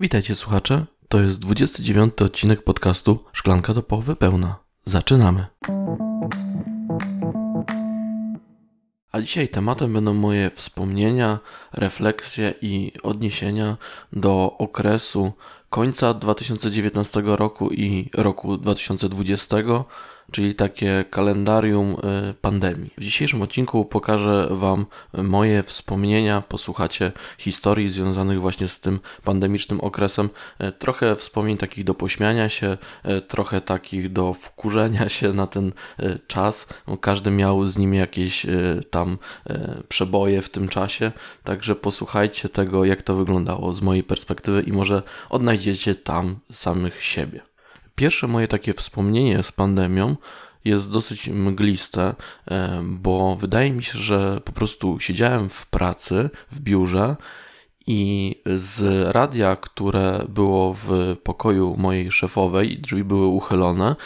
Witajcie słuchacze, to jest 29 odcinek podcastu Szklanka do połowy pełna. Zaczynamy. A dzisiaj tematem będą moje wspomnienia, refleksje i odniesienia do okresu końca 2019 roku i roku 2020 czyli takie kalendarium y, pandemii. W dzisiejszym odcinku pokażę Wam moje wspomnienia, posłuchacie historii związanych właśnie z tym pandemicznym okresem. Y, trochę wspomnień takich do pośmiania się, y, trochę takich do wkurzenia się na ten czas. No, każdy miał z nimi jakieś tam przeboje w tym czasie, także posłuchajcie tego, jak to wyglądało z mojej perspektywy i może odnajdziecie tam samych siebie. Pierwsze moje takie wspomnienie z pandemią jest dosyć mgliste, e, bo wydaje mi się, że po prostu siedziałem w pracy, w biurze i z radia, które było w pokoju mojej szefowej, drzwi były uchylone,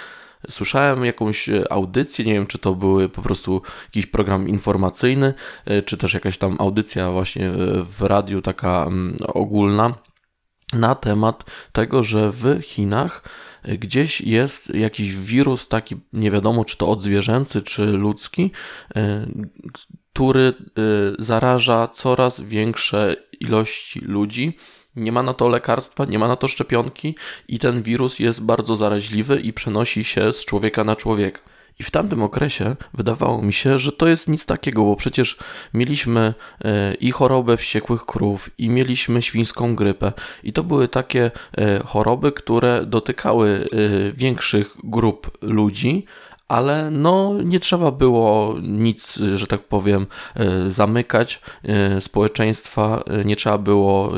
słyszałem jakąś audycję, nie wiem czy to były po prostu jakiś program informacyjny, e, czy też jakaś tam audycja właśnie w radiu taka mm, ogólna na temat tego, że w Chinach gdzieś jest jakiś wirus taki, nie wiadomo czy to odzwierzęcy, czy ludzki, e, który e, zaraża coraz większe ilości ludzi. Nie ma na to lekarstwa, nie ma na to szczepionki i ten wirus jest bardzo zaraźliwy i przenosi się z człowieka na człowieka. I w tamtym okresie wydawało mi się, że to jest nic takiego, bo przecież mieliśmy e, i chorobę wściekłych krów, i mieliśmy świńską grypę. I to były takie e, choroby, które dotykały e, większych grup ludzi, ale no nie trzeba było nic, że tak powiem, zamykać społeczeństwa, nie trzeba było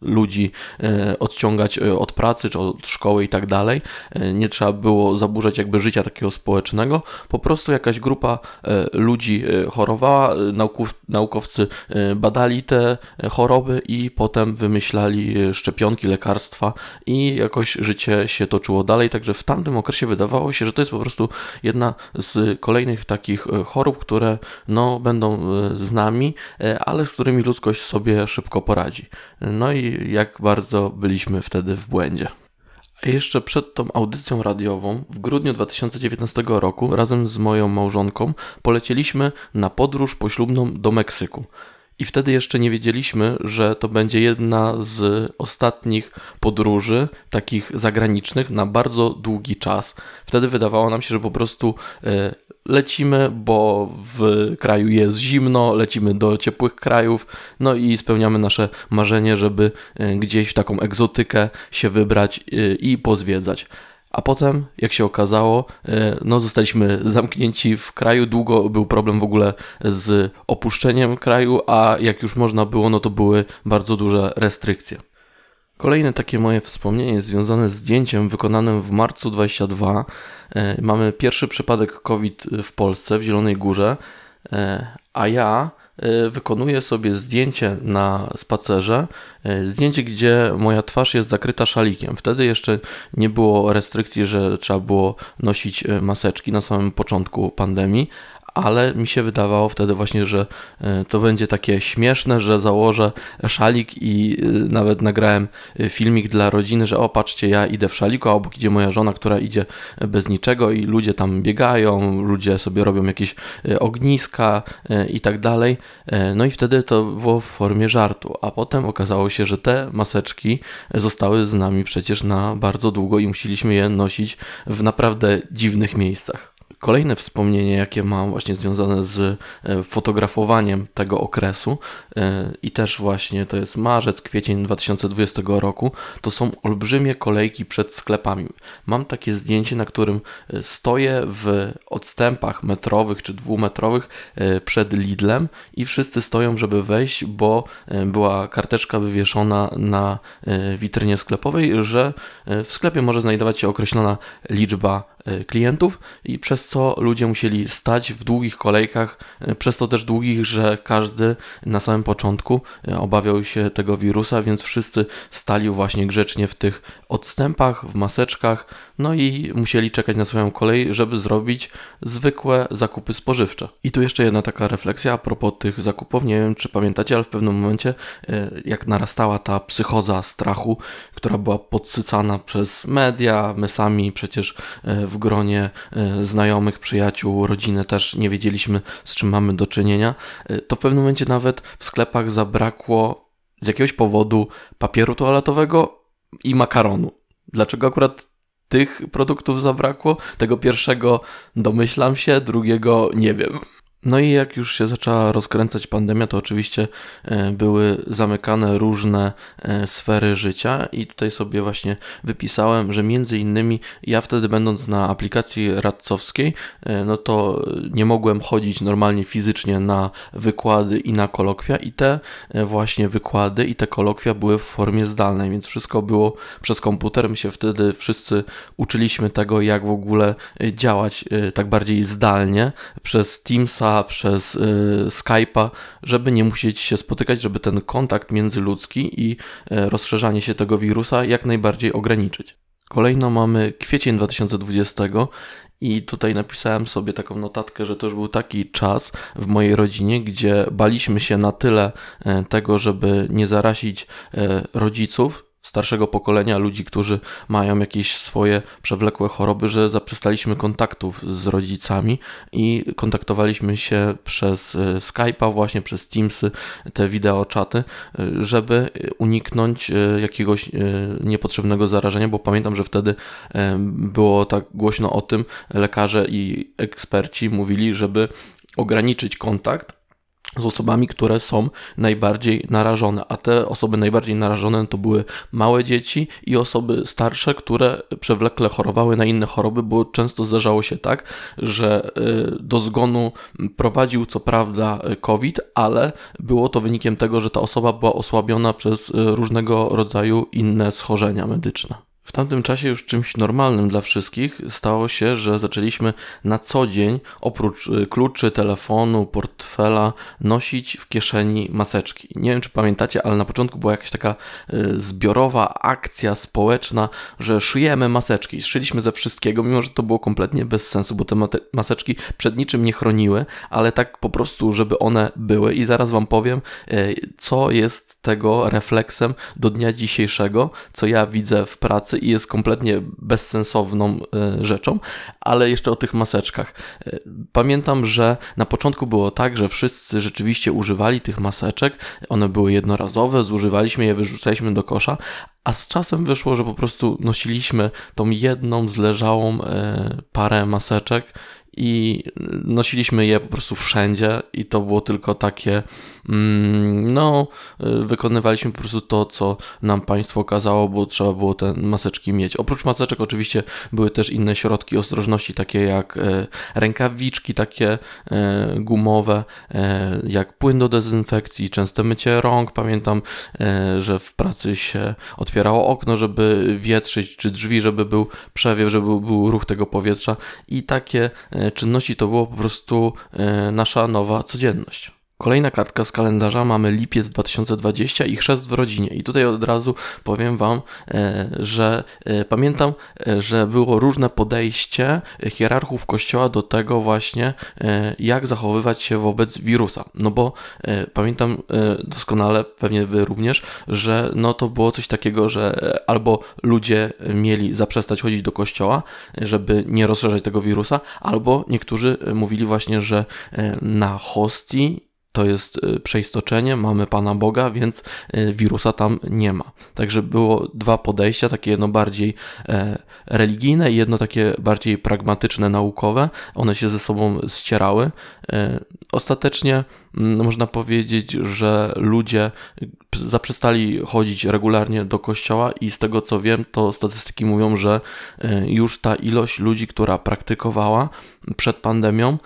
ludzi e, odciągać e, od pracy czy od szkoły i tak dalej. E, nie trzeba było zaburzać jakby życia takiego społecznego. Po prostu jakaś grupa ludzi chorowała, naukowcy badali te choroby i potem wymyślali szczepionki, lekarstwa i jakoś życie się toczyło dalej. Także w tamtym okresie wydawało się, że to jest po prostu jedna z kolejnych takich chorób, które no, będą z nami, ale z którymi ludzkość sobie szybko poradzi. No i jak bardzo byliśmy wtedy w błędzie. A jeszcze przed tą audycją radiową, w grudniu 2019 roku, razem z moją małżonką polecieliśmy na podróż poślubną do Meksyku. I wtedy jeszcze nie wiedzieliśmy, że to będzie jedna z ostatnich podróży, takich zagranicznych, na bardzo długi czas. Wtedy wydawało nam się, że po prostu e, lecimy, bo w kraju jest zimno, lecimy do ciepłych krajów, no i spełniamy nasze marzenie, żeby e, gdzieś w taką egzotykę się wybrać e, i pozwiedzać. A potem, jak się okazało, e, no zostaliśmy zamknięci w kraju. Długo był problem w ogóle z opuszczeniem kraju, a jak już można było, no to były bardzo duże restrykcje. Kolejne takie moje wspomnienie związane z zdjęciem wykonanym w marcu 22. E, mamy pierwszy przypadek COVID w Polsce, w Zielonej Górze, e, a ja e, wykonuję sobie zdjęcie na spacerze, zdjęcie, gdzie moja twarz jest zakryta szalikiem. Wtedy jeszcze nie było restrykcji, że trzeba było nosić maseczki na samym początku pandemii, ale mi się wydawało wtedy właśnie, że e, to będzie takie śmieszne, że założę szalik i e, nawet nagrałem e, filmik dla rodziny, że o patrzcie, ja idę w szaliku, a obok idzie moja żona, która idzie bez niczego i ludzie tam biegają, ludzie sobie robią jakieś ogniska i tak dalej. No i wtedy to było w formie żartu, a potem okazało się, że te maseczki zostały z nami przecież na bardzo długo i musieliśmy je nosić w naprawdę dziwnych miejscach. Kolejne wspomnienie, jakie mam właśnie związane z e, fotografowaniem tego okresu e, i też właśnie to jest marzec, kwiecień 2020 roku, to są olbrzymie kolejki przed sklepami. Mam takie zdjęcie, na którym e, stoję w odstępach metrowych czy dwumetrowych przed Lidlem i wszyscy stoją, żeby wejść, bo była karteczka wywieszona na witrynie sklepowej, że w sklepie może znajdować się określona liczba klientów i przez co ludzie musieli stać w długich kolejkach, przez to też długich, że każdy na samym początku obawiał się tego wirusa, więc wszyscy stali właśnie grzecznie w tych odstępach, w maseczkach, no i musieli czekać na swoją kolej, żeby zrobić zwykłe zakupy spożywcze. I tu jeszcze jedna taka refleksja a propos tych zakupów. Nie wiem, czy pamiętacie, ale w pewnym momencie, e, jak narastała ta psychoza strachu, która była podsycana przez media, my sami przecież e, w gronie e, znajomych, przyjaciół, rodziny też nie wiedzieliśmy, z czym mamy do czynienia, to w pewnym momencie nawet w sklepach zabrakło z jakiegoś powodu papieru toaletowego i makaronu. Dlaczego akurat tych produktów zabrakło? Tego pierwszego domyślam się, drugiego nie wiem. No i jak już się zaczęła rozkręcać pandemia, to oczywiście e, były zamykane różne e, sfery życia i tutaj sobie właśnie wypisałem, że między innymi ja wtedy będąc na aplikacji radcowskiej, e, no to nie mogłem chodzić normalnie fizycznie na wykłady i na kolokwia i te właśnie wykłady i te kolokwia były w formie zdalnej, więc wszystko było przez komputer. My się wtedy wszyscy uczyliśmy tego, jak w ogóle działać tak bardziej zdalnie przez Teamsa, przez y, Skype'a, żeby nie musieć się spotykać, żeby ten kontakt międzyludzki i y, rozszerzanie się tego wirusa jak najbardziej ograniczyć. Kolejno mamy kwiecień 2020 i tutaj napisałem sobie taką notatkę, że to już był taki czas w mojej rodzinie, gdzie baliśmy się na tyle y, tego, żeby nie zarazić rodziców, starszego pokolenia, ludzi, którzy mają jakieś swoje przewlekłe choroby, że zaprzestaliśmy kontaktów z rodzicami i kontaktowaliśmy się przez e, Skype'a, właśnie przez Teamsy, te wideoczaty, e, żeby uniknąć e, jakiegoś niepotrzebnego zarażenia, bo pamiętam, że wtedy było tak głośno o tym, lekarze i eksperci mówili, żeby ograniczyć kontakt, z osobami, które są najbardziej narażone, a te osoby najbardziej narażone to były małe dzieci i osoby starsze, które przewlekle chorowały na inne choroby, bo często zdarzało się tak, że y, do zgonu prowadził co prawda COVID, ale było to wynikiem tego, że ta osoba była osłabiona przez y, różnego rodzaju inne schorzenia medyczne. W tamtym czasie już czymś normalnym dla wszystkich stało się, że zaczęliśmy na co dzień, oprócz y, kluczy, telefonu, portfela, nosić w kieszeni maseczki. Nie wiem, czy pamiętacie, ale na początku była jakaś taka y, zbiorowa akcja społeczna, że szyjemy maseczki. Szyliśmy ze wszystkiego, mimo że to było kompletnie bez sensu, bo te maseczki przed niczym nie chroniły, ale tak po prostu, żeby one były. I zaraz Wam powiem, y, co jest tego refleksem do dnia dzisiejszego, co ja widzę w pracy i jest kompletnie bezsensowną e, rzeczą, ale jeszcze o tych maseczkach. E, pamiętam, że na początku było tak, że wszyscy rzeczywiście używali tych maseczek, one były jednorazowe, zużywaliśmy je, wyrzucaliśmy do kosza, a z czasem wyszło, że po prostu nosiliśmy tą jedną zleżałą e, parę maseczek i nosiliśmy je po prostu wszędzie i to było tylko takie, mm, no, wykonywaliśmy po prostu to, co nam państwo kazało, bo trzeba było te maseczki mieć. Oprócz maseczek oczywiście były też inne środki ostrożności, takie jak e, rękawiczki, takie e, gumowe, e, jak płyn do dezynfekcji, częste mycie rąk. Pamiętam, że w pracy się otwierało okno, żeby wietrzyć, czy drzwi, żeby był przewiew, żeby był ruch tego powietrza i takie czynności to było po prostu e, nasza nowa codzienność. Kolejna kartka z kalendarza mamy lipiec 2020 i chrzest w rodzinie. I tutaj od razu powiem Wam, e, że e, pamiętam, e, że było różne podejście hierarchów kościoła do tego właśnie, jak zachowywać się wobec wirusa. No bo pamiętam doskonale, pewnie Wy również, że no to było coś takiego, że albo ludzie mieli zaprzestać chodzić do kościoła, żeby nie rozszerzać tego wirusa, albo niektórzy mówili właśnie, że na hostii to jest y, przeistoczenie, mamy Pana Boga, więc y, wirusa tam nie ma. Także było dwa podejścia, takie jedno bardziej e, religijne i jedno takie bardziej pragmatyczne, naukowe. One się ze sobą ścierały. E, ostatecznie można powiedzieć, że ludzie zaprzestali chodzić regularnie do kościoła i z tego co wiem, to statystyki mówią, że już ta ilość ludzi, która praktykowała przed pandemią,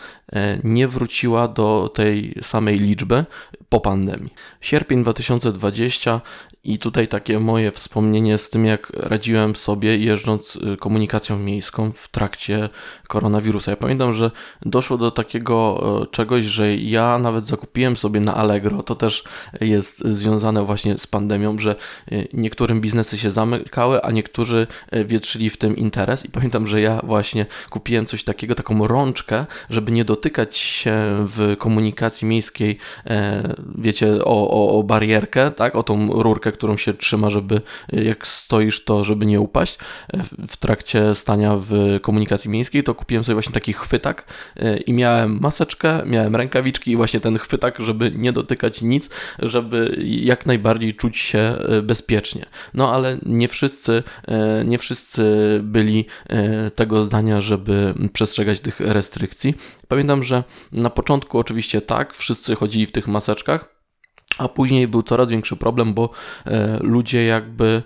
nie wróciła do tej samej liczby po pandemii. Sierpień 2020 i tutaj takie moje wspomnienie z tym, jak radziłem sobie jeżdżąc y, komunikacją miejską w trakcie koronawirusa. Ja pamiętam, że doszło do takiego e, czegoś, że ja nawet zakupiłem sobie na Allegro, to też jest związane właśnie z pandemią, że y, niektórym biznesy się zamykały, a niektórzy wietrzyli w tym interes. I pamiętam, że ja właśnie kupiłem coś takiego, taką rączkę, żeby nie dotykać się w komunikacji miejskiej, e, wiecie, o, o, o barierkę, tak, o tą rurkę, którą się trzyma, żeby jak stoisz, to żeby nie upaść. W trakcie stania w komunikacji miejskiej, to kupiłem sobie właśnie taki chwytak e, i miałem maseczkę, miałem rękawiczki i właśnie ten chwytak, żeby nie dotykać nic, żeby jak najbardziej czuć się e, bezpiecznie. No ale nie wszyscy, e, nie wszyscy byli tego zdania, żeby przestrzegać tych restrykcji. Pamiętam, że na początku oczywiście tak, wszyscy chodzili w tych maseczkach, a później był coraz większy problem, bo e, ludzie jakby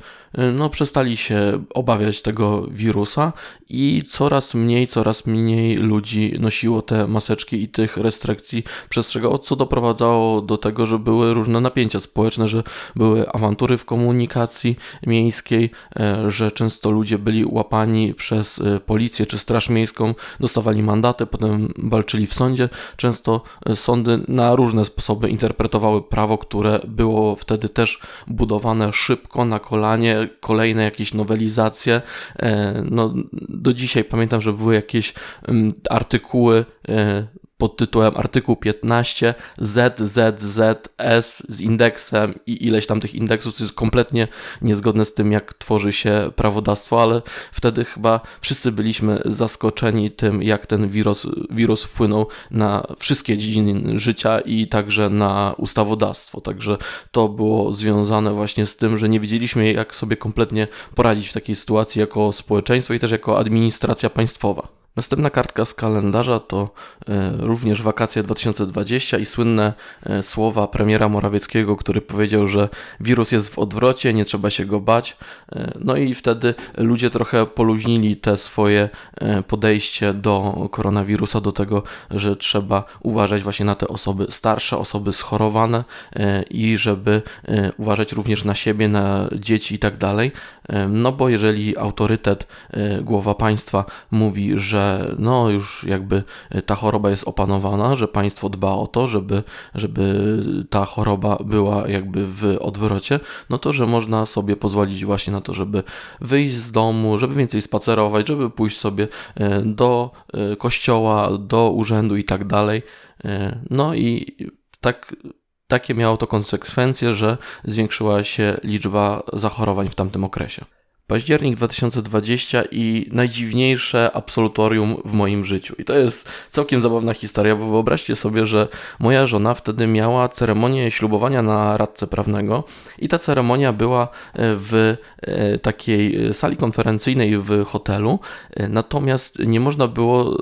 no, przestali się obawiać tego wirusa i coraz mniej, coraz mniej ludzi nosiło te maseczki i tych restrykcji przestrzegało, co doprowadzało do tego, że były różne napięcia społeczne, że były awantury w komunikacji miejskiej, e, że często ludzie byli łapani przez policję czy straż miejską, dostawali mandaty, potem walczyli w sądzie. Często sądy na różne sposoby interpretowały prawo, które było wtedy też budowane szybko, na kolanie, kolejne jakieś nowelizacje. E, no, do dzisiaj pamiętam, że były jakieś mm, artykuły e, pod tytułem artykuł 15 ZZZS z indeksem i ileś tam tych indeksów, co jest kompletnie niezgodne z tym, jak tworzy się prawodawstwo, ale wtedy chyba wszyscy byliśmy zaskoczeni tym, jak ten wirus, wirus wpłynął na wszystkie dziedziny życia i także na ustawodawstwo. Także to było związane właśnie z tym, że nie wiedzieliśmy, jak sobie kompletnie poradzić w takiej sytuacji jako społeczeństwo i też jako administracja państwowa. Następna kartka z kalendarza to e, również wakacje 2020 i słynne e, słowa premiera Morawieckiego, który powiedział, że wirus jest w odwrocie, nie trzeba się go bać. E, no i wtedy ludzie trochę poluźnili te swoje podejście do koronawirusa, do tego, że trzeba uważać właśnie na te osoby starsze, osoby schorowane i żeby uważać również na siebie, na dzieci i tak dalej. No bo jeżeli autorytet, głowa państwa mówi, że no już jakby ta choroba jest opanowana, że państwo dba o to, żeby, żeby ta choroba była jakby w odwrocie, no to, że można sobie pozwolić właśnie na to, żeby wyjść z domu, żeby więcej spacerować, żeby pójść sobie e, do e, kościoła, do urzędu i tak dalej. E, no i tak takie miało to konsekwencje, że zwiększyła się liczba zachorowań w tamtym okresie. Październik 2020 i najdziwniejsze absolutorium w moim życiu. I to jest całkiem zabawna historia, bo wyobraźcie sobie, że moja żona wtedy miała ceremonię ślubowania na radce prawnego i ta ceremonia była e, w e, takiej sali konferencyjnej w hotelu, e, natomiast nie można było,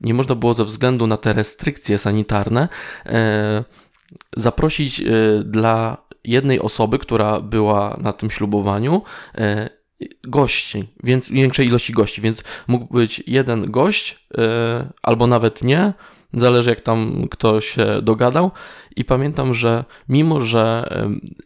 nie można było ze względu na te restrykcje sanitarne zaprosić dla jednej osoby, która była na tym ślubowaniu, gości, więc większej ilości gości, więc mógł być jeden gość, yy, albo nawet nie, zależy jak tam kto się dogadał. I pamiętam, że mimo, że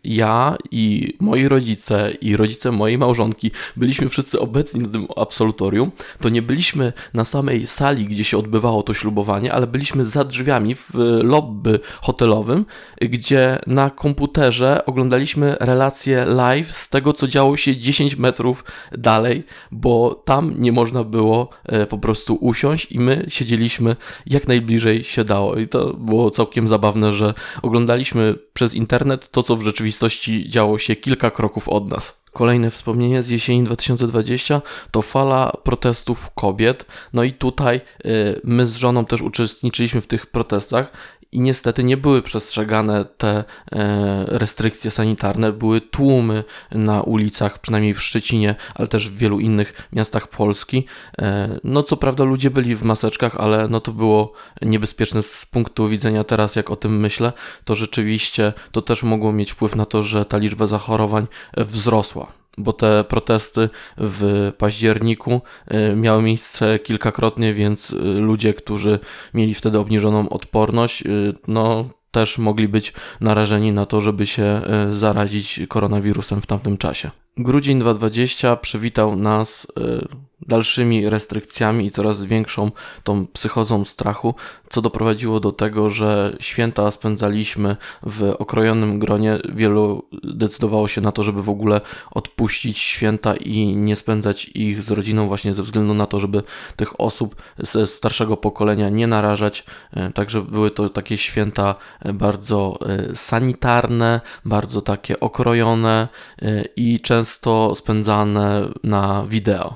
ja i moi rodzice i rodzice mojej małżonki byliśmy wszyscy obecni na tym absolutorium, to nie byliśmy na samej sali, gdzie się odbywało to ślubowanie, ale byliśmy za drzwiami w lobby hotelowym, gdzie na komputerze oglądaliśmy relacje live z tego, co działo się 10 metrów dalej, bo tam nie można było e, po prostu usiąść i my siedzieliśmy jak najbliżej się dało. I to było całkiem zabawne, że oglądaliśmy przez internet to, co w rzeczywistości działo się kilka kroków od nas. Kolejne wspomnienie z jesieni 2020 to fala protestów kobiet. No i tutaj y, my z żoną też uczestniczyliśmy w tych protestach i niestety nie były przestrzegane te e, restrykcje sanitarne. Były tłumy na ulicach, przynajmniej w Szczecinie, ale też w wielu innych miastach Polski. E, no co prawda ludzie byli w maseczkach, ale no to było niebezpieczne z punktu widzenia teraz, jak o tym myślę, to rzeczywiście to też mogło mieć wpływ na to, że ta liczba zachorowań wzrosła bo te protesty w październiku y, miały miejsce kilkakrotnie, więc y, ludzie, którzy mieli wtedy obniżoną odporność, y, no też mogli być narażeni na to, żeby się zarazić koronawirusem w tamtym czasie. Grudzień 2020 przywitał nas dalszymi restrykcjami i coraz większą tą psychozą strachu, co doprowadziło do tego, że święta spędzaliśmy w okrojonym gronie. Wielu decydowało się na to, żeby w ogóle odpuścić święta i nie spędzać ich z rodziną, właśnie ze względu na to, żeby tych osób ze starszego pokolenia nie narażać. E, także były to takie święta bardzo e, sanitarne, bardzo takie okrojone i często spędzane na wideo.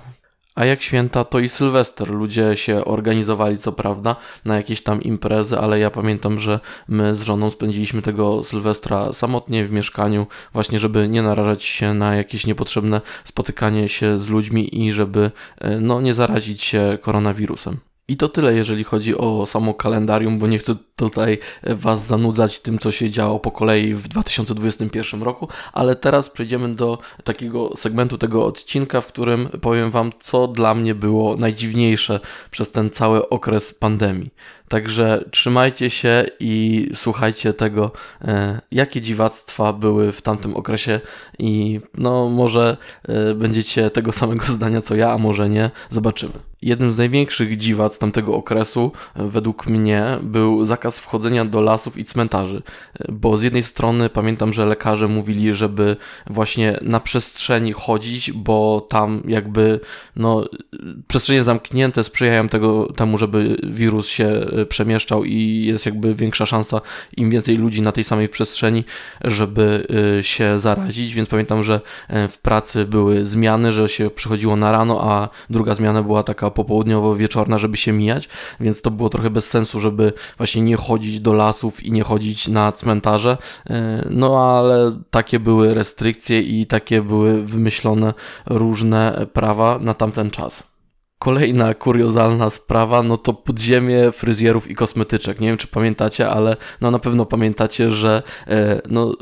A jak święta, to i Sylwester. Ludzie się organizowali, co prawda, na jakieś tam imprezy, ale ja pamiętam, że my z żoną spędziliśmy tego Sylwestra samotnie w mieszkaniu, właśnie żeby nie narażać się na jakieś niepotrzebne spotykanie się z ludźmi i żeby e, no, nie zarazić się koronawirusem. I to tyle, jeżeli chodzi o samo kalendarium, bo nie chcę tutaj Was zanudzać tym, co się działo po kolei w 2021 roku, ale teraz przejdziemy do takiego segmentu tego odcinka, w którym powiem Wam, co dla mnie było najdziwniejsze przez ten cały okres pandemii. Także trzymajcie się i słuchajcie tego, e, jakie dziwactwa były w tamtym okresie i no może e, będziecie tego samego zdania co ja, a może nie. Zobaczymy. Jednym z największych dziwac tamtego okresu, e, według mnie, był zakaz wchodzenia do lasów i cmentarzy. Bo z jednej strony pamiętam, że lekarze mówili, żeby właśnie na przestrzeni chodzić, bo tam jakby no, przestrzenie zamknięte sprzyjają tego, temu, żeby wirus się przemieszczał i jest jakby większa szansa, im więcej ludzi na tej samej przestrzeni, żeby y, się zarazić. Więc pamiętam, że e, w pracy były zmiany, że się przychodziło na rano, a druga zmiana była taka popołudniowo-wieczorna, żeby się mijać, więc to było trochę bez sensu, żeby właśnie nie chodzić do lasów i nie chodzić na cmentarze. E, no ale takie były restrykcje i takie były wymyślone różne prawa na tamten czas. Kolejna kuriozalna sprawa, no to podziemie fryzjerów i kosmetyczek. Nie wiem, czy pamiętacie, ale no na pewno pamiętacie, że e, no,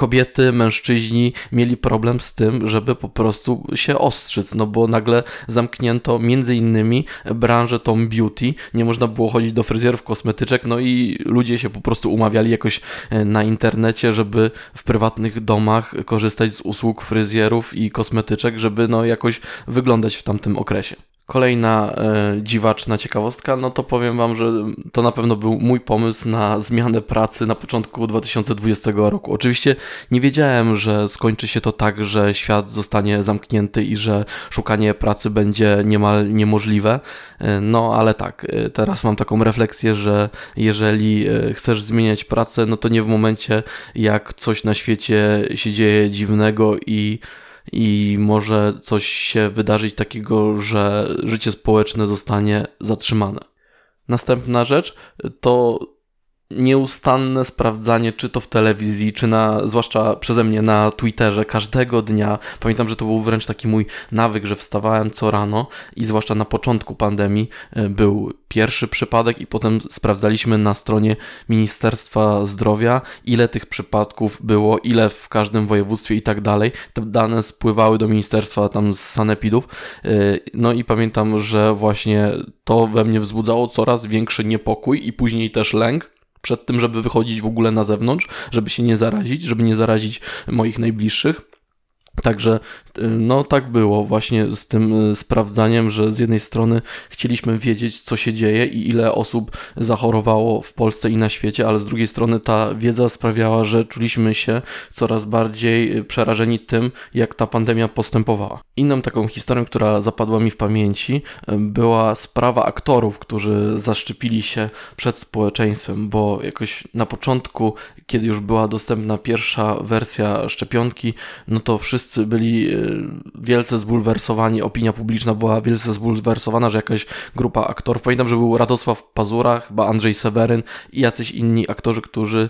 kobiety, mężczyźni mieli problem z tym, żeby po prostu się ostrzyc, no bo nagle zamknięto między innymi branżę tą beauty, nie można było chodzić do fryzjerów, kosmetyczek, no i ludzie się po prostu umawiali jakoś e, na internecie, żeby w prywatnych domach korzystać z usług fryzjerów i kosmetyczek, żeby no jakoś wyglądać w tamtym okresie. Kolejna e, dziwaczna ciekawostka, no to powiem Wam, że to na pewno był mój pomysł na zmianę pracy na początku 2020 roku. Oczywiście nie wiedziałem, że skończy się to tak, że świat zostanie zamknięty i że szukanie pracy będzie niemal niemożliwe. E, no ale tak, e, teraz mam taką refleksję, że jeżeli chcesz zmieniać pracę, no to nie w momencie, jak coś na świecie się dzieje dziwnego i i może coś się wydarzyć takiego, że życie społeczne zostanie zatrzymane. Następna rzecz to nieustanne sprawdzanie, czy to w telewizji, czy na, zwłaszcza przeze mnie na Twitterze, każdego dnia. Pamiętam, że to był wręcz taki mój nawyk, że wstawałem co rano i zwłaszcza na początku pandemii e, był pierwszy przypadek i potem sprawdzaliśmy na stronie Ministerstwa Zdrowia, ile tych przypadków było, ile w każdym województwie i tak dalej. Te dane spływały do ministerstwa tam z sanepidów. E, no i pamiętam, że właśnie to we mnie wzbudzało coraz większy niepokój i później też lęk przed tym, żeby wychodzić w ogóle na zewnątrz, żeby się nie zarazić, żeby nie zarazić moich najbliższych. Także y, no tak było właśnie z tym y, sprawdzaniem, że z jednej strony chcieliśmy wiedzieć, co się dzieje i ile osób zachorowało w Polsce i na świecie, ale z drugiej strony ta wiedza sprawiała, że czuliśmy się coraz bardziej y, przerażeni tym, jak ta pandemia postępowała. Inną taką historią, która zapadła mi w pamięci, była sprawa aktorów, którzy zaszczepili się przed społeczeństwem, bo jakoś na początku, kiedy już była dostępna pierwsza wersja szczepionki, no to wszyscy wszyscy byli wielce zbulwersowani, opinia publiczna była wielce zbulwersowana, że jakaś grupa aktorów, pamiętam, że był Radosław Pazura, chyba Andrzej Seweryn i jacyś inni aktorzy, którzy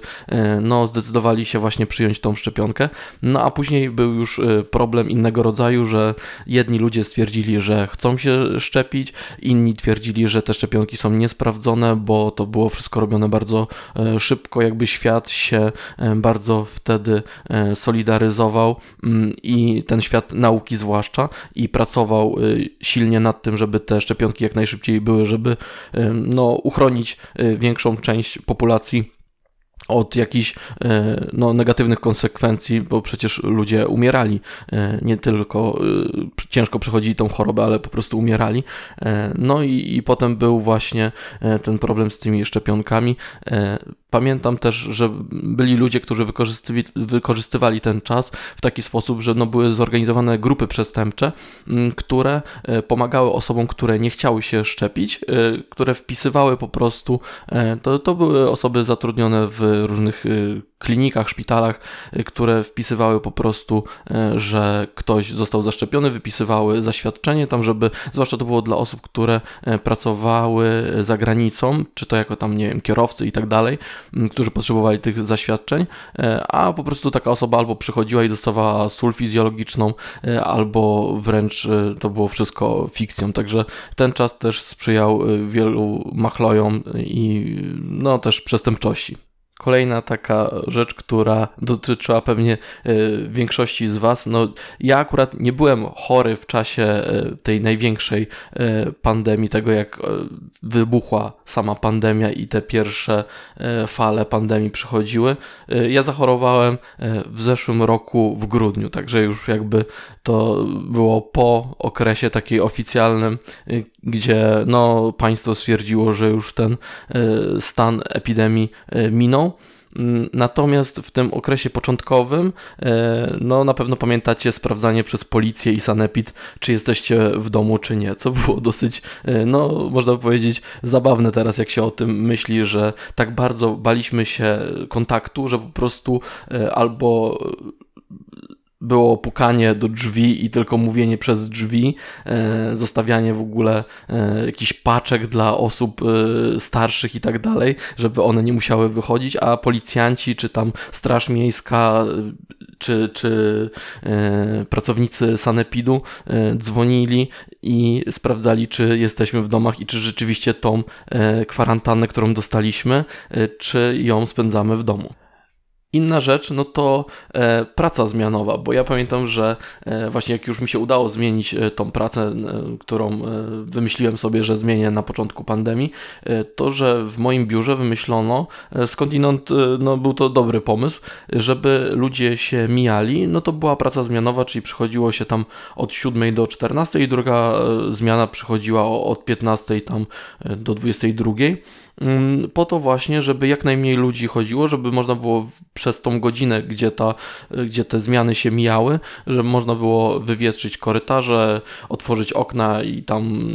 no, zdecydowali się właśnie przyjąć tą szczepionkę. No a później był już problem innego rodzaju, że jedni ludzie stwierdzili, że chcą się szczepić, inni twierdzili, że te szczepionki są niesprawdzone, bo to było wszystko robione bardzo szybko, jakby świat się bardzo wtedy solidaryzował mm, i ten świat nauki zwłaszcza i pracował y, silnie nad tym, żeby te szczepionki jak najszybciej były, żeby no, uchronić y, większą część populacji od jakichś e, no, negatywnych konsekwencji, bo przecież ludzie umierali, nie tylko ciężko przechodzili tą chorobę, ale po prostu umierali. No i, i potem był właśnie ten problem z tymi szczepionkami. Pamiętam też, że byli ludzie, którzy wykorzystywali, ten czas w taki sposób, że no były zorganizowane grupy przestępcze, które pomagały osobom, które nie chciały się szczepić, które wpisywały po prostu, to, to były osoby zatrudnione w różnych klinikach, szpitalach, które wpisywały po prostu, że ktoś został zaszczepiony, wypisywały zaświadczenie tam, żeby, zwłaszcza to było dla osób, które pracowały za granicą, czy to jako tam, nie wiem, kierowcy i tak dalej, którzy potrzebowali tych zaświadczeń, a po prostu taka osoba albo przychodziła i dostawała sól fizjologiczną, albo wręcz to było wszystko fikcją. Także ten czas też sprzyjał wielu machlojom i no też przestępczości. Kolejna taka rzecz, która dotyczyła pewnie e, większości z Was. No, ja akurat nie byłem chory w czasie e, tej największej e, pandemii, tego jak wybuchła sama pandemia i te pierwsze fale pandemii przychodziły. Ja zachorowałem w zeszłym roku w grudniu, także już jakby to było po okresie takiej oficjalnym, gdzie no, państwo stwierdziło, że już ten stan epidemii minął. Mm, natomiast w tym okresie początkowym, e, no na pewno pamiętacie sprawdzanie przez policję i sanepid, czy jesteście w domu, czy nie, co było dosyć, e, no można powiedzieć, zabawne teraz, jak się o tym myśli, że tak bardzo baliśmy się kontaktu, że po prostu e, albo było pukanie do drzwi i tylko mówienie przez drzwi, e, zostawianie w ogóle e, jakichś paczek dla osób e, starszych i tak dalej, żeby one nie musiały wychodzić, a policjanci czy tam Straż Miejska czy, czy pracownicy sanepidu dzwonili i sprawdzali, czy jesteśmy w domach i czy rzeczywiście tą kwarantannę, którą dostaliśmy, czy ją spędzamy w domu. Inna rzecz, no to e, praca zmianowa, bo ja pamiętam, że e, właśnie jak już mi się udało zmienić e, tą pracę, e, którą e, wymyśliłem sobie, że zmienię na początku pandemii, e, to, że w moim biurze wymyślono, skądinąd no, był to dobry pomysł, żeby ludzie się mijali, no to była praca zmianowa, czyli przychodziło się tam od 7 do 14 i druga zmiana przychodziła od 15 tam do 22 Mm, po to właśnie, żeby jak najmniej ludzi chodziło, żeby można było przez tą godzinę, gdzie, ta, gdzie te zmiany się mijały, żeby można było wywietrzyć korytarze, otworzyć okna i tam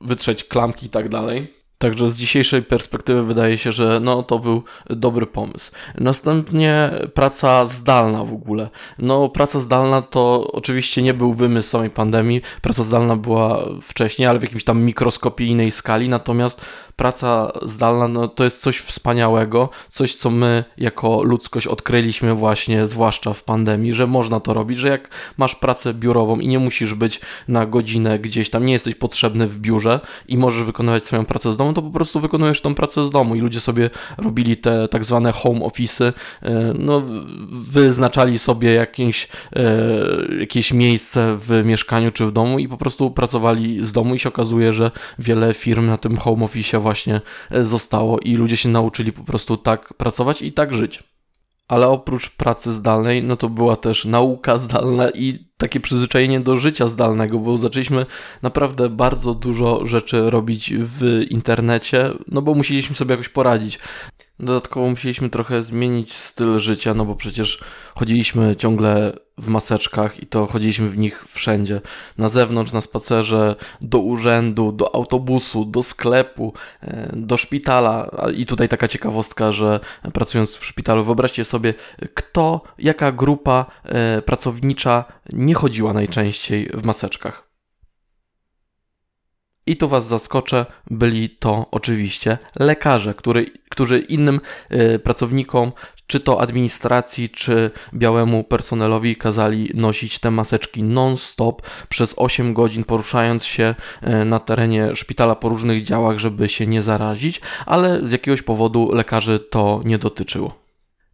wytrzeć klamki i tak dalej. Także z dzisiejszej perspektywy wydaje się, że no, to był dobry pomysł. Następnie praca zdalna w ogóle. No, praca zdalna to oczywiście nie był wymysł samej pandemii. Praca zdalna była wcześniej, ale w jakimś tam mikroskopijnej skali. Natomiast praca zdalna no, to jest coś wspaniałego, coś co my jako ludzkość odkryliśmy właśnie, zwłaszcza w pandemii, że można to robić, że jak masz pracę biurową i nie musisz być na godzinę gdzieś tam, nie jesteś potrzebny w biurze i możesz wykonywać swoją pracę z domu, to po prostu wykonujesz tą pracę z domu i ludzie sobie robili te tak zwane home office'y, e, no wyznaczali sobie jakieś, e, jakieś miejsce w mieszkaniu czy w domu i po prostu pracowali z domu i się okazuje, że wiele firm na tym home office właśnie e, zostało i ludzie się nauczyli po prostu tak pracować i tak żyć. Ale oprócz pracy zdalnej, no to była też nauka zdalna i takie przyzwyczajenie do życia zdalnego, bo zaczęliśmy naprawdę bardzo dużo rzeczy robić w internecie, no bo musieliśmy sobie jakoś poradzić. Dodatkowo musieliśmy trochę zmienić styl życia, no bo przecież chodziliśmy ciągle w maseczkach i to chodziliśmy w nich wszędzie. Na zewnątrz, na spacerze, do urzędu, do autobusu, do sklepu, e, do szpitala. I tutaj taka ciekawostka, że pracując w szpitalu, wyobraźcie sobie, kto, jaka grupa e, pracownicza nie chodziła najczęściej w maseczkach. I tu Was zaskoczę, byli to oczywiście lekarze, który, którzy innym y, pracownikom, czy to administracji, czy białemu personelowi kazali nosić te maseczki non-stop przez 8 godzin, poruszając się y, na terenie szpitala po różnych działach, żeby się nie zarazić, ale z jakiegoś powodu lekarzy to nie dotyczyło.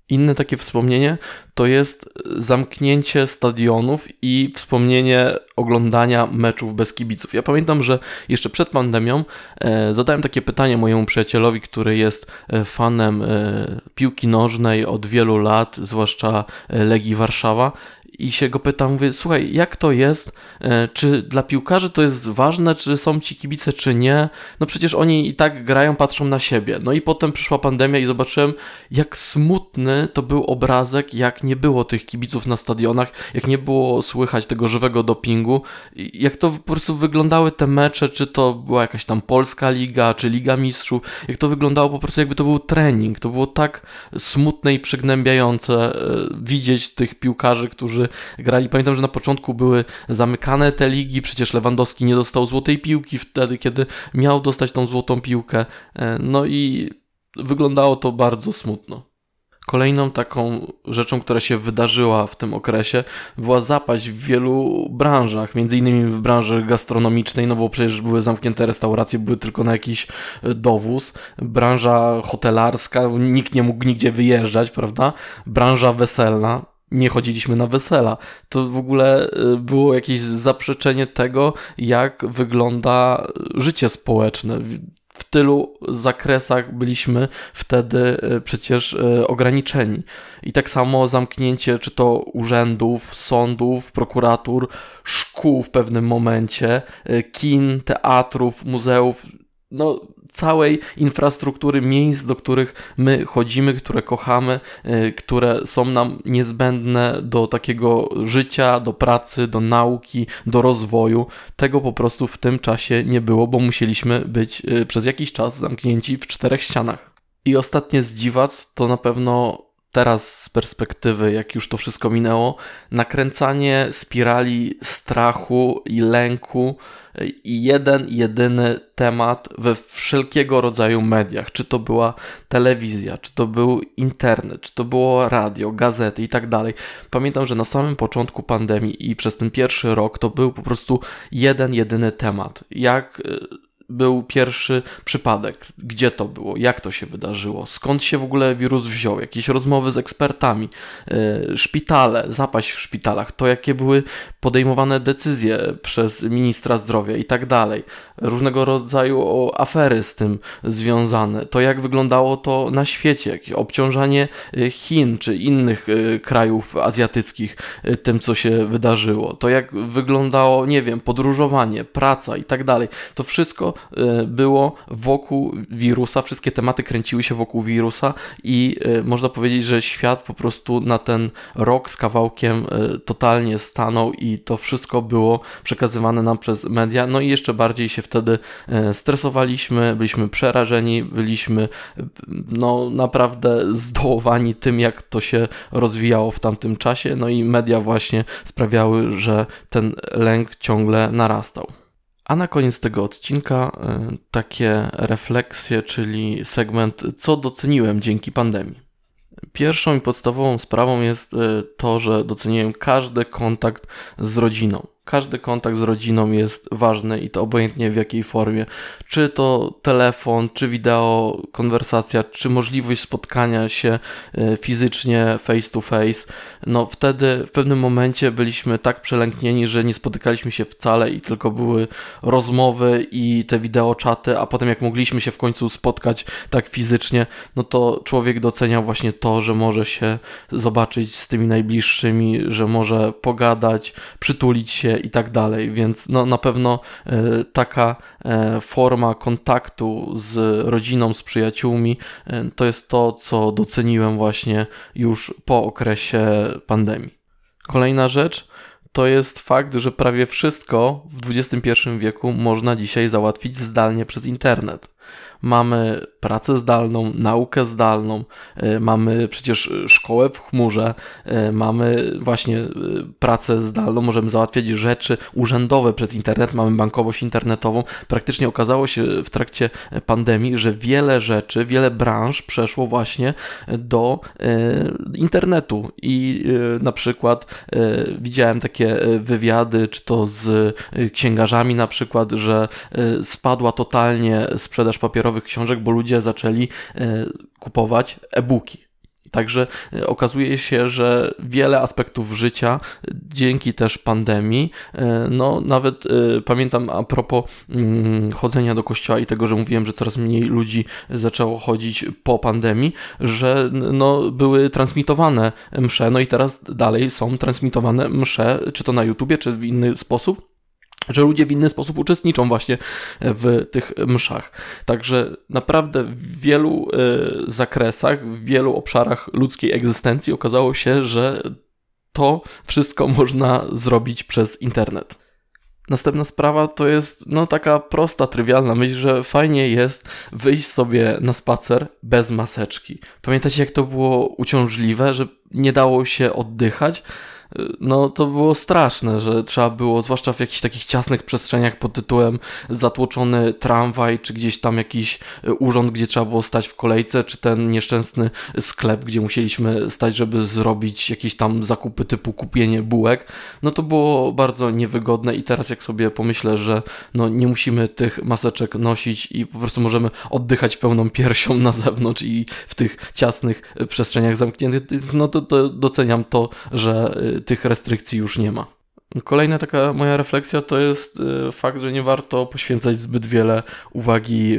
Inne takie wspomnienie to jest zamknięcie stadionów i wspomnienie oglądania meczów bez kibiców. Ja pamiętam, że jeszcze przed pandemią e, zadałem takie pytanie mojemu przyjacielowi, który jest e, fanem e, piłki nożnej od wielu lat, zwłaszcza e, Legii Warszawa, i się go pytam, mówię, słuchaj, jak to jest, e, czy dla piłkarzy to jest ważne, czy są ci kibice, czy nie, no przecież oni i tak grają, patrzą na siebie. No i potem przyszła pandemia i zobaczyłem, jak smutny to był obrazek, jak nie było tych kibiców na stadionach, jak nie było słychać tego żywego dopingu, jak to po prostu wyglądały te mecze, czy to była jakaś tam Polska Liga, czy Liga Mistrzów, jak to wyglądało po prostu jakby to był trening, to było tak smutne i przygnębiające e, widzieć tych piłkarzy, którzy grali. Pamiętam, że na początku były zamykane te ligi, przecież Lewandowski nie dostał złotej piłki wtedy, kiedy miał dostać tą złotą piłkę. E, no i wyglądało to bardzo smutno. Kolejną taką rzeczą, która się wydarzyła w tym okresie, była zapaść w wielu branżach, między innymi w branży gastronomicznej, no bo przecież były zamknięte restauracje, były tylko na jakiś e, dowóz. Branża hotelarska, nikt nie mógł nigdzie wyjeżdżać, prawda? Branża weselna, nie chodziliśmy na wesela. To w ogóle y, było jakieś zaprzeczenie tego, jak wygląda życie społeczne. Tylu zakresach byliśmy wtedy y, przecież y, ograniczeni. I tak samo zamknięcie, czy to urzędów, sądów, prokuratur, szkół w pewnym momencie, kin, teatrów, muzeów. No, całej infrastruktury miejsc, do których my chodzimy, które kochamy, y, które są nam niezbędne do takiego życia, do pracy, do nauki, do rozwoju. Tego po prostu w tym czasie nie było, bo musieliśmy być y, przez jakiś czas zamknięci w czterech ścianach. I ostatnie zdziwac to na pewno teraz z perspektywy, jak już to wszystko minęło, nakręcanie spirali strachu i lęku i jeden, jedyny temat we wszelkiego rodzaju mediach, czy to była telewizja, czy to był internet, czy to było radio, gazety i tak dalej. Pamiętam, że na samym początku pandemii i przez ten pierwszy rok to był po prostu jeden, jedyny temat. Jak był pierwszy przypadek, gdzie to było, jak to się wydarzyło, skąd się w ogóle wirus wziął, jakieś rozmowy z ekspertami, yy, szpitale, zapaść w szpitalach, to jakie były podejmowane decyzje przez ministra zdrowia i tak dalej, różnego rodzaju afery z tym związane, to jak wyglądało to na świecie, jakieś obciążanie y, Chin czy innych y, krajów azjatyckich tym, co się wydarzyło, to jak wyglądało, nie wiem, podróżowanie, praca i tak dalej, to wszystko E, było wokół wirusa, wszystkie tematy kręciły się wokół wirusa i e, można powiedzieć, że świat po prostu na ten rok z kawałkiem e, totalnie stanął i to wszystko było przekazywane nam przez media. No i jeszcze bardziej się wtedy stresowaliśmy, byliśmy przerażeni, byliśmy no naprawdę zdołowani tym, jak to się rozwijało w tamtym czasie. No i media właśnie sprawiały, że ten lęk ciągle narastał. A na koniec tego odcinka e, takie refleksje, czyli segment co doceniłem dzięki pandemii. Pierwszą i podstawową sprawą jest e, to, że doceniłem każdy kontakt z rodziną. Każdy kontakt z rodziną jest ważny i to obojętnie w jakiej formie. Czy to telefon, czy wideo, konwersacja, czy możliwość spotkania się e, fizycznie, face to face. No wtedy w pewnym momencie byliśmy tak przelęknieni, że nie spotykaliśmy się wcale i tylko były rozmowy i te wideo czaty, a potem jak mogliśmy się w końcu spotkać tak fizycznie, no to człowiek doceniał właśnie to, że może się zobaczyć z tymi najbliższymi, że może pogadać, przytulić się się i tak dalej, więc no, na pewno taka forma kontaktu z rodziną, z przyjaciółmi to jest to, co doceniłem właśnie już po okresie pandemii. Kolejna rzecz to jest fakt, że prawie wszystko w XXI wieku można dzisiaj załatwić zdalnie przez internet mamy pracę zdalną, naukę zdalną, e, mamy przecież szkołę w chmurze, e, mamy właśnie pracę zdalną, możemy załatwiać rzeczy urzędowe przez internet, mamy bankowość internetową. Praktycznie okazało się w trakcie pandemii, że wiele rzeczy, wiele branż przeszło właśnie do internetu i na przykład widziałem takie wywiady, czy to z księgarzami na przykład, że spadła totalnie sprzedaż papierowa książek, bo ludzie zaczęli e, kupować e-booki. Także e, okazuje się, że wiele aspektów życia dzięki też pandemii, e, no nawet pamiętam a propos mm, chodzenia do kościoła i tego, że mówiłem, że coraz mniej ludzi zaczęło chodzić po pandemii, że no były transmitowane msze, no i teraz dalej są transmitowane msze, czy to na YouTubie, czy w inny sposób że ludzie w inny sposób uczestniczą właśnie w tych mszach. Także naprawdę w wielu e, zakresach, w wielu obszarach ludzkiej egzystencji okazało się, że to wszystko można zrobić przez internet. Następna sprawa to jest no taka prosta, trywialna myśl, że fajnie jest wyjść sobie na spacer bez maseczki. Pamiętacie jak to było uciążliwe, że nie dało się oddychać? no to było straszne, że trzeba było, zwłaszcza w jakichś takich ciasnych przestrzeniach pod tytułem zatłoczony tramwaj, czy gdzieś tam jakiś e, urząd, gdzie trzeba było stać w kolejce, czy ten nieszczęsny sklep, gdzie musieliśmy stać, żeby zrobić jakieś tam zakupy typu kupienie bułek, no to było bardzo niewygodne i teraz jak sobie pomyślę, że no nie musimy tych maseczek nosić i po prostu możemy oddychać pełną piersią na zewnątrz i w tych ciasnych przestrzeniach zamkniętych, no to, to doceniam to, że e, tych restrykcji już nie ma. Kolejna taka moja refleksja to jest y, fakt, że nie warto poświęcać zbyt wiele uwagi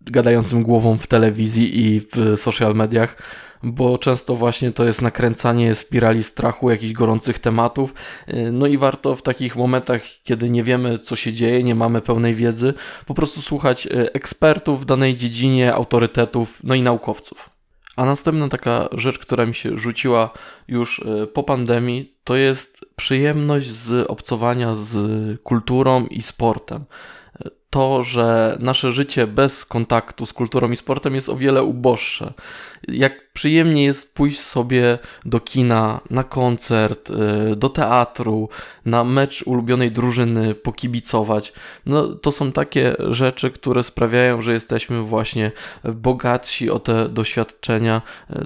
gadającym głową w telewizji i w social mediach, bo często właśnie to jest nakręcanie spirali strachu, jakichś gorących tematów. Y, no i warto w takich momentach, kiedy nie wiemy, co się dzieje, nie mamy pełnej wiedzy, po prostu słuchać y, ekspertów w danej dziedzinie, autorytetów, no i naukowców. A następna taka rzecz, która mi się rzuciła już e, po pandemii, to jest przyjemność z obcowania z kulturą i sportem to, że nasze życie bez kontaktu z kulturą i sportem jest o wiele uboższe. Jak przyjemnie jest pójść sobie do kina, na koncert, y, do teatru, na mecz ulubionej drużyny, pokibicować. No, to są takie rzeczy, które sprawiają, że jesteśmy właśnie bogatsi o te doświadczenia.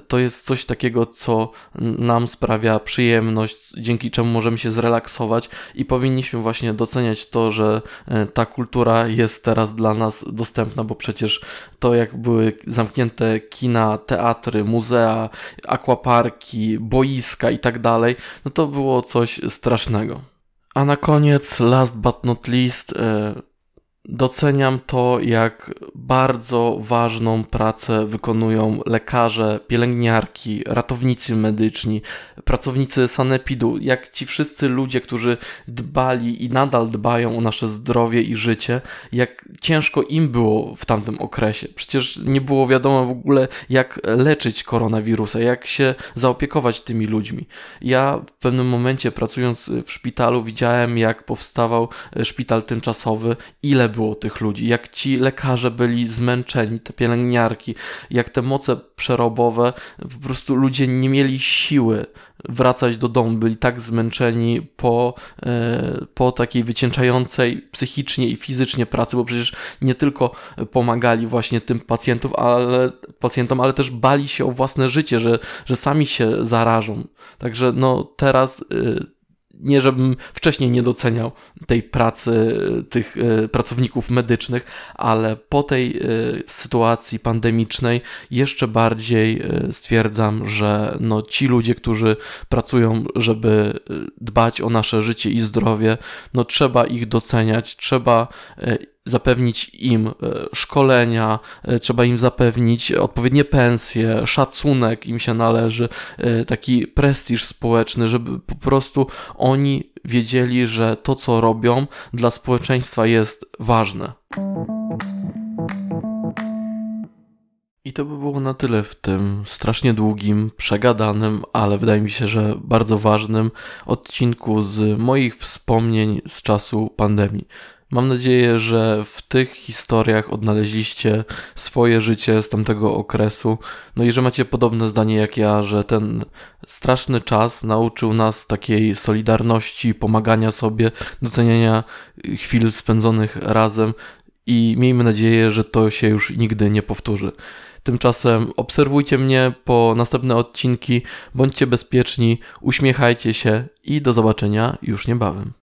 To jest coś takiego, co nam sprawia przyjemność, dzięki czemu możemy się zrelaksować i powinniśmy właśnie doceniać to, że y, ta kultura jest teraz dla nas dostępna, bo przecież to jak były zamknięte kina, teatry, muzea, akwaparki, boiska i tak no to było coś strasznego. A na koniec, last but not least, e, Doceniam to, jak bardzo ważną pracę wykonują lekarze, pielęgniarki, ratownicy medyczni, pracownicy sanepidu, jak ci wszyscy ludzie, którzy dbali i nadal dbają o nasze zdrowie i życie, jak ciężko im było w tamtym okresie. Przecież nie było wiadomo w ogóle, jak leczyć koronawirusa, jak się zaopiekować tymi ludźmi. Ja w pewnym momencie pracując w szpitalu widziałem, jak powstawał szpital tymczasowy, ile było tych ludzi, jak ci lekarze byli zmęczeni, te pielęgniarki, jak te moce przerobowe, po prostu ludzie nie mieli siły wracać do domu, byli tak zmęczeni po, e, po takiej wycięczającej psychicznie i fizycznie pracy, bo przecież nie tylko pomagali właśnie tym pacjentów, ale, pacjentom, ale też bali się o własne życie, że, że sami się zarażą. Także no teraz e, nie żebym wcześniej nie doceniał tej pracy tych e, pracowników medycznych, ale po tej e, sytuacji pandemicznej jeszcze bardziej e, stwierdzam, że no ci ludzie, którzy pracują, żeby dbać o nasze życie i zdrowie, no trzeba ich doceniać, trzeba zapewnić im e, szkolenia, e, trzeba im zapewnić odpowiednie pensje, szacunek im się należy, e, taki prestiż społeczny, żeby po prostu oni wiedzieli, że to, co robią dla społeczeństwa jest ważne. I to by było na tyle w tym strasznie długim, przegadanym, ale wydaje mi się, że bardzo ważnym odcinku z moich wspomnień z czasu pandemii. Mam nadzieję, że w tych historiach odnaleźliście swoje życie z tamtego okresu. No i że macie podobne zdanie jak ja, że ten straszny czas nauczył nas takiej solidarności, pomagania sobie, doceniania chwil spędzonych razem i miejmy nadzieję, że to się już nigdy nie powtórzy. Tymczasem obserwujcie mnie po następne odcinki, bądźcie bezpieczni, uśmiechajcie się i do zobaczenia już niebawem.